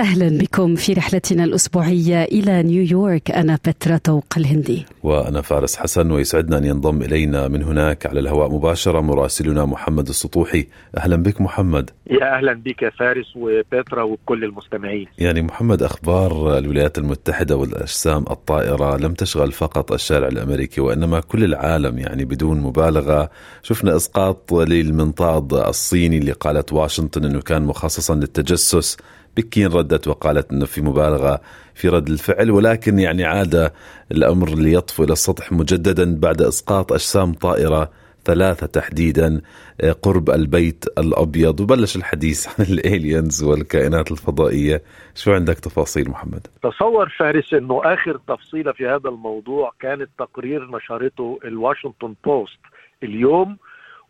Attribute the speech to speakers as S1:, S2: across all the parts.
S1: أهلا بكم في رحلتنا الأسبوعية إلى نيويورك أنا بترا توق الهندي.
S2: وأنا فارس حسن ويسعدنا أن ينضم إلينا من هناك على الهواء مباشرة مراسلنا محمد السطوحي. أهلا بك محمد.
S3: يا أهلا بك يا فارس وبترا وكل المستمعين.
S2: يعني محمد أخبار الولايات المتحدة والأجسام الطائرة لم تشغل فقط الشارع الأمريكي وإنما كل العالم يعني بدون مبالغة. شفنا إسقاط للمنطاد الصيني اللي قالت واشنطن أنه كان مخصصا للتجسس. بكين ردت وقالت إنه في مبالغة في رد الفعل ولكن يعني عاد الأمر ليطفو إلى السطح مجددا بعد إسقاط أجسام طائرة ثلاثة تحديدا آه، قرب البيت الأبيض وبلش الحديث عن ال aliens والكائنات الفضائية شو عندك تفاصيل محمد؟
S3: تصور فارس أنه آخر تفصيلة في هذا الموضوع كانت تقرير نشرته الواشنطن بوست اليوم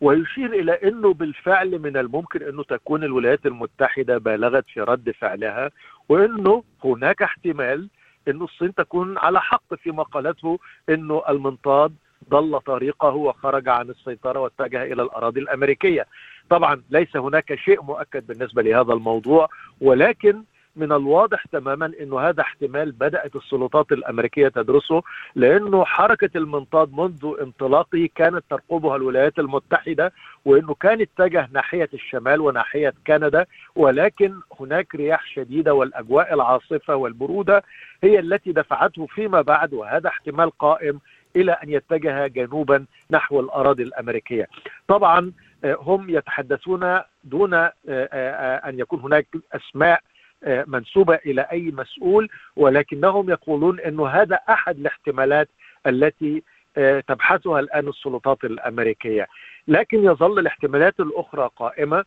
S3: ويشير إلى إنه بالفعل من الممكن إنه تكون الولايات المتحدة بالغت في رد فعلها وإنه هناك احتمال إنه الصين تكون على حق فيما قالته إنه المنطاد ضل طريقه وخرج عن السيطرة واتجه إلى الأراضي الأمريكية. طبعا ليس هناك شيء مؤكد بالنسبة لهذا الموضوع ولكن من الواضح تماما إنه هذا احتمال بدأت السلطات الأمريكية تدرسه لأنه حركة المنطاد منذ انطلاقه كانت ترقبها الولايات المتحدة وإنه كان اتجه ناحية الشمال وناحية كندا ولكن هناك رياح شديدة والأجواء العاصفة والبرودة هي التي دفعته فيما بعد وهذا احتمال قائم إلى أن يتجه جنوبا نحو الأراضي الأمريكية. طبعا آه، هم يتحدثون دون آه، آه، أن يكون هناك أسماء آه، منسوبة إلى أي مسؤول ولكنهم يقولون إنه هذا أحد الاحتمالات التي آه، تبحثها الآن السلطات الأمريكية. لكن يظل الاحتمالات الأخرى قائمة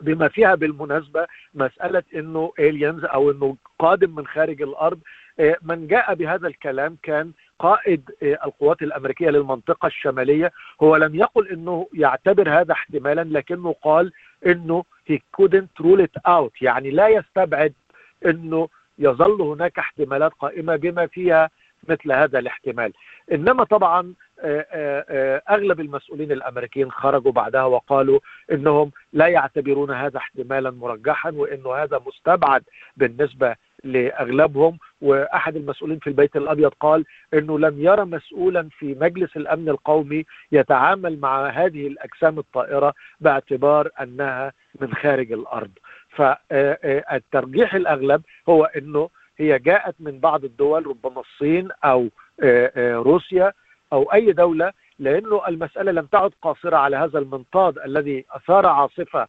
S3: بما فيها بالمناسبة مسألة إنه الينز أو إنه قادم من خارج الأرض آه، من جاء بهذا الكلام كان قائد القوات الأمريكية للمنطقة الشمالية هو لم يقل إنه يعتبر هذا احتمالا لكنه قال إنه he couldn't rule it out. يعني لا يستبعد إنه يظل هناك احتمالات قائمة بما فيها مثل هذا الاحتمال. إنما طبعا آه، آه، آه، أغلب المسؤولين الأمريكيين خرجوا بعدها وقالوا إنهم لا يعتبرون هذا احتمالا مرجحا وإنه هذا مستبعد بالنسبة لأغلبهم وأحد المسؤولين في البيت الأبيض قال إنه لم يرى مسؤولا في مجلس الأمن القومي يتعامل مع هذه الأجسام الطائرة باعتبار أنها من خارج الأرض. فالترجيح الأغلب هو إنه هي جاءت من بعض الدول ربما الصين أو روسيا أو أي دولة لأنه المسألة لم تعد قاصرة على هذا المنطاد الذي أثار عاصفة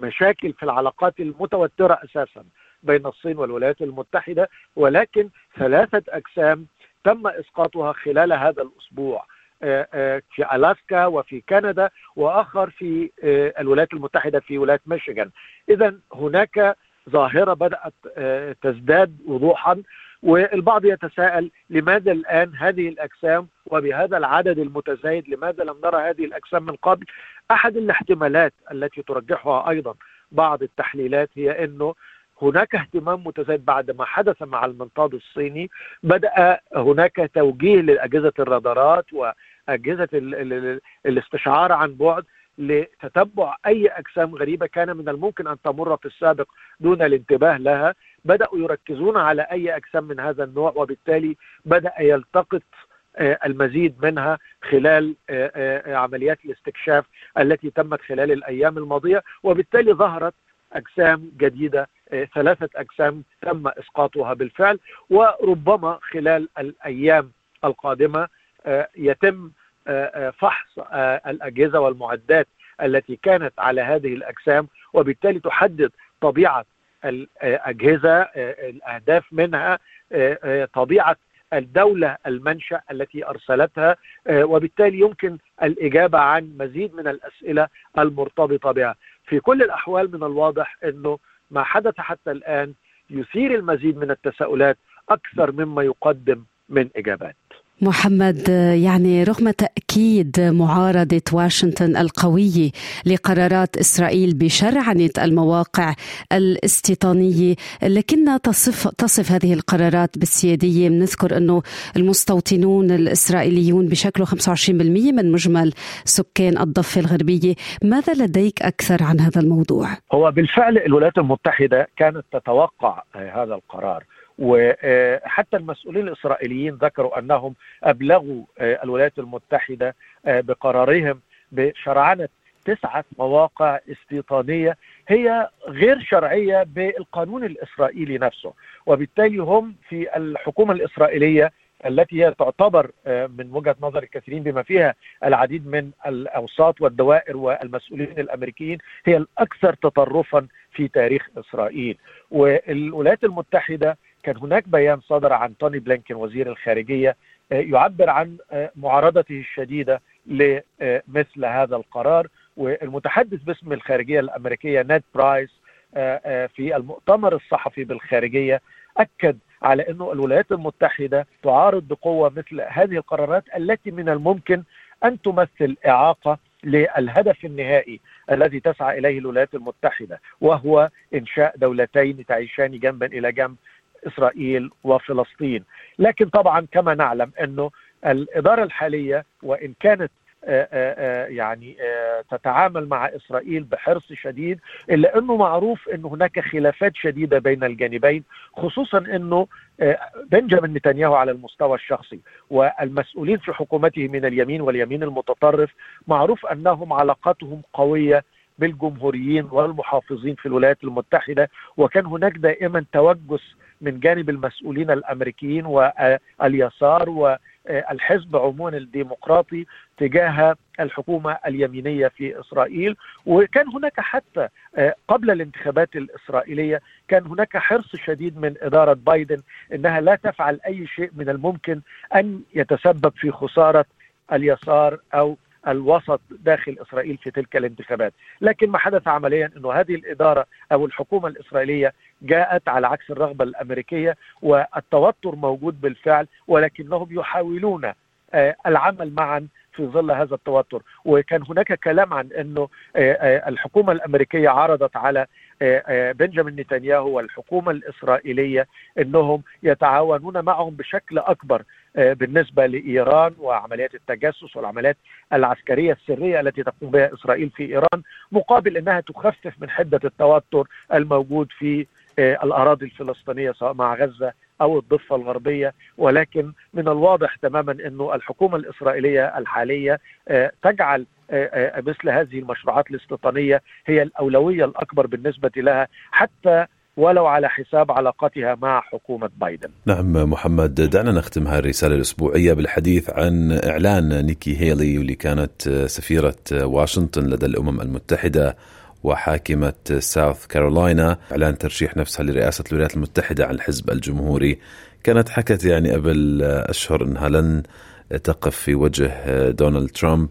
S3: ومشاكل في العلاقات المتوترة أساسا بين الصين والولايات المتحدة ولكن ثلاثة اجسام تم إسقاطها خلال هذا الأسبوع في ألاسكا وفي كندا وآخر في الولايات المتحدة في ولاية ميشيغان. اذا هناك ظاهرة بدأت تزداد وضوحا والبعض يتساءل لماذا الآن هذه الأجسام وبهذا العدد المتزايد لماذا لم نرى هذه الأجسام من قبل؟ أحد الاحتمالات التي ترجحها أيضا بعض التحليلات هي إنه هناك اهتمام متزايد بعد ما حدث مع المنطاد الصيني بدأ هناك توجيه لأجهزة الرادارات وأجهزة الاستشعار عن بعد لتتبع أي أجسام غريبة كان من الممكن أن تمر في السابق دون الانتباه لها. بدأوا يركزون على أي أجسام من هذا النوع وبالتالي بدأ يلتقط المزيد منها خلال عمليات الاستكشاف التي تمت خلال الأيام الماضية. وبالتالي ظهرت أجسام جديدة ثلاثة أجسام تم إسقاطها بالفعل. وربما خلال الأيام القادمة يتم فحص الأجهزة والمعدات التي كانت على هذه الأجسام وبالتالي تحدد طبيعة الأجهزة الأهداف منها طبيعة الدولة المنشأ التي أرسلتها وبالتالي يمكن الإجابة عن مزيد من الأسئلة المرتبطة بها. في كل الأحوال من الواضح إنه ما حدث حتى الآن يثير المزيد من التساؤلات أكثر مما يقدم من إجابات.
S1: محمد يعني رغم تأكيد معارضة واشنطن القوية لقرارات إسرائيل بشرعنة المواقع الاستيطانية لكنها تصف, تصف هذه القرارات بالسيادية. بنذكر أنه المستوطنون الإسرائيليون بشكلوا 25% من مجمل سكان الضفة الغربية. ماذا لديك أكثر عن هذا الموضوع؟
S3: هو بالفعل الولايات المتحدة كانت تتوقع هذا القرار. وحتى المسؤولين الإسرائيليين ذكروا أنهم أبلغوا الولايات المتحدة بقرارهم بشرعنة تسعة مواقع استيطانية هي غير شرعية بالقانون الإسرائيلي نفسه. وبالتالي هم في الحكومة الإسرائيلية التي هي تعتبر من وجهة نظر الكثيرين بما فيها العديد من الأوساط والدوائر والمسؤولين الأمريكيين هي الأكثر تطرفا في تاريخ إسرائيل. والولايات المتحدة كان هناك بيان صدر عن توني بلينكن وزير الخارجية يعبر عن معارضته الشديدة لمثل هذا القرار. والمتحدث باسم الخارجية الأمريكية نيد برايس في المؤتمر الصحفي بالخارجية أكد على إنه الولايات المتحدة تعارض بقوة مثل هذه القرارات التي من الممكن أن تمثل إعاقة للهدف النهائي الذي تسعى إليه الولايات المتحدة وهو إنشاء دولتين تعيشان جنبا إلى جنب إسرائيل وفلسطين. لكن طبعا كما نعلم أنه الإدارة الحالية وإن كانت يعني تتعامل مع إسرائيل بحرص شديد إلا أنه معروف أن هناك خلافات شديدة بين الجانبين خصوصا أنه بنجامين نتنياهو على المستوى الشخصي والمسؤولين في حكومته من اليمين واليمين المتطرف معروف أنهم علاقاتهم قوية بالجمهوريين والمحافظين في الولايات المتحدة وكان هناك دائما توجس من جانب المسؤولين الأمريكيين واليسار والحزب عموما الديمقراطي تجاه الحكومة اليمينية في إسرائيل. وكان هناك حتى قبل الانتخابات الإسرائيلية كان هناك حرص شديد من إدارة بايدن إنها لا تفعل أي شيء من الممكن أن يتسبب في خسارة اليسار أو الوسط داخل إسرائيل في تلك الانتخابات، لكن ما حدث عمليا إنه هذه الإدارة أو الحكومة الإسرائيلية جاءت على عكس الرغبة الأمريكية والتوتر موجود بالفعل ولكنهم يحاولون العمل معا في ظل هذا التوتر. وكان هناك كلام عن إنه الحكومة الأمريكية عرضت على بنجامين نتنياهو والحكومة الإسرائيلية إنهم يتعاونون معهم بشكل أكبر بالنسبة لإيران وعمليات التجسس والعمليات العسكرية السرية التي تقوم بها إسرائيل في إيران مقابل إنها تخفف من حدة التوتر الموجود في الأراضي الفلسطينية سواء مع غزة أو الضفة الغربية. ولكن من الواضح تماما إنه الحكومة الإسرائيلية الحالية تجعل مثل هذه المشروعات الاستيطانية هي الأولوية الأكبر بالنسبة لها حتى ولو على حساب علاقتها مع حكومة بايدن.
S2: نعم محمد دعنا نختم هذه الرسالة الأسبوعية بالحديث عن إعلان نيكي هيلي واللي كانت سفيرة واشنطن لدى الأمم المتحدة وحاكمة ساوث كارولاينا. إعلان ترشيح نفسها لرئاسة الولايات المتحدة عن الحزب الجمهوري. كانت حكت يعني قبل أشهر أنها لن تقف في وجه دونالد ترامب.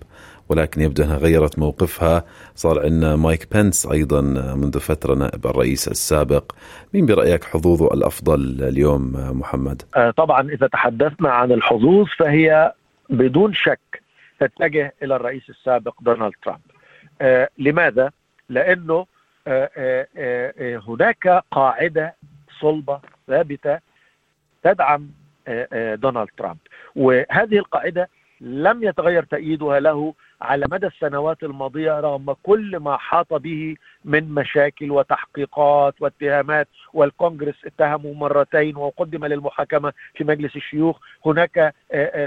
S2: ولكن يبدو أنها غيرت موقفها صار عندنا مايك بنس أيضا منذ فترة نائب الرئيس السابق مين برأيك حظوظه الأفضل اليوم محمد؟
S3: طبعا إذا تحدثنا عن الحظوظ فهي بدون شك تتجه إلى الرئيس السابق دونالد ترامب لماذا؟ لأنه هناك قاعدة صلبة ثابتة تدعم دونالد ترامب وهذه القاعدة لم يتغير تأييدها له على مدى السنوات الماضية رغم كل ما حاط به من مشاكل وتحقيقات واتهامات والكونغرس اتهمه مرتين وقدم للمحاكمة في مجلس الشيوخ هناك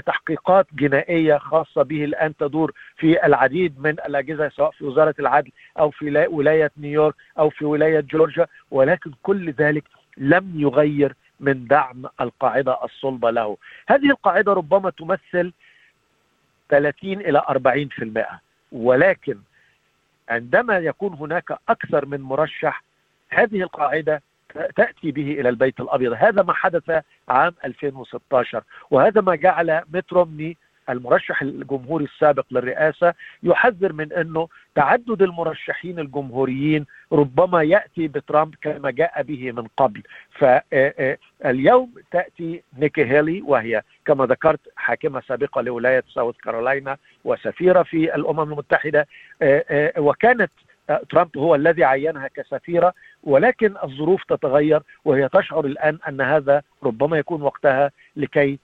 S3: تحقيقات جنائية خاصة به الآن تدور في العديد من الأجهزة سواء في وزارة العدل أو في ولاية نيويورك أو في ولاية جورجيا ولكن كل ذلك لم يغير من دعم القاعدة الصلبة له. هذه القاعدة ربما تمثل 30 إلى 40% ولكن عندما يكون هناك أكثر من مرشح هذه القاعدة تأتي به إلى البيت الأبيض. هذا ما حدث عام 2016 وهذا ما جعل ميت رومني المرشح الجمهوري السابق للرئاسة يحذر من إنه تعدد المرشحين الجمهوريين ربما يأتي بترامب كما جاء به من قبل. فاليوم تأتي نيكي هيلي وهي كما ذكرت حاكمة سابقة لولاية ساوث كارولاينا وسفيرة في الأمم المتحدة. وكانت ترامب هو الذي عينها كسفيرة ولكن الظروف تتغير وهي تشعر الآن أن هذا ربما يكون وقتها لكي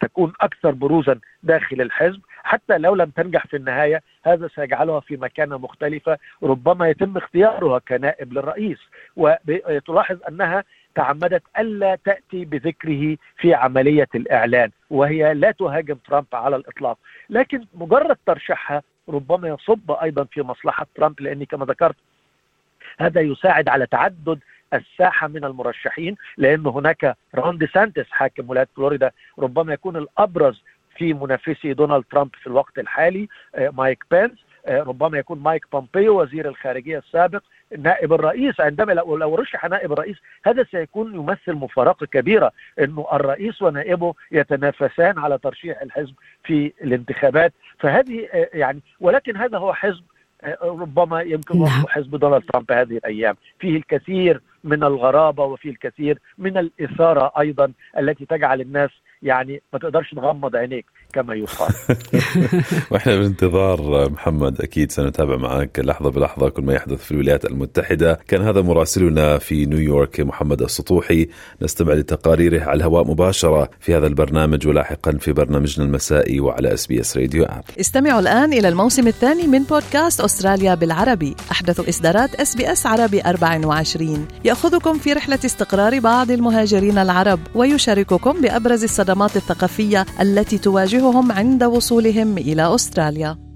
S3: تكون أكثر بروزا داخل الحزب حتى لو لم تنجح في النهاية هذا سيجعلها في مكانة مختلفة ربما يتم اختيارها كنائب للرئيس. وتلاحظ أنها تعمدت ألا تأتي بذكره في عملية الإعلان وهي لا تهاجم ترامب على الإطلاق. لكن مجرد ترشيحها ربما يصب أيضا في مصلحة ترامب لأني كما ذكرت هذا يساعد على تعدد الساحة من المرشحين لأن هناك رون دي سانتس حاكم ولاية فلوريدا ربما يكون الأبرز في منافسي دونالد ترامب في الوقت الحالي مايك بينس ربما يكون مايك بومبيو وزير الخارجية السابق نائب الرئيس. عندما لو, رشح نائب الرئيس هذا سيكون يمثل مفارقة كبيرة انه الرئيس ونائبه يتنافسان على ترشيح الحزب في الانتخابات. فهذه يعني ولكن هذا هو حزب ربما يمكن نعم. حزب دونالد ترامب هذه الأيام. فيه الكثير من الغرابة وفيه الكثير من الإثارة أيضا التي تجعل الناس يعني ما تقدرش تغمض عينيك كما يقال.
S2: وإحنا بانتظار محمد أكيد سنتابع معك لحظة بلحظة كل ما يحدث في الولايات المتحدة. كان هذا مراسلنا في نيويورك محمد السطوحي. نستمع لتقاريره على الهواء مباشرة في هذا البرنامج ولاحقا في برنامجنا المسائي وعلى إس بي إس راديو أب.
S4: استمعوا الآن إلى الموسم الثاني من بودكاست أستراليا بالعربي. أحدث إصدارات إس بي إس عربي 24 يأخذكم في رحلة استقرار بعض المهاجرين العرب ويشارككم بأبرز الصدمات الثقافية التي تواجه تواجههم عند وصولهم إلى أستراليا.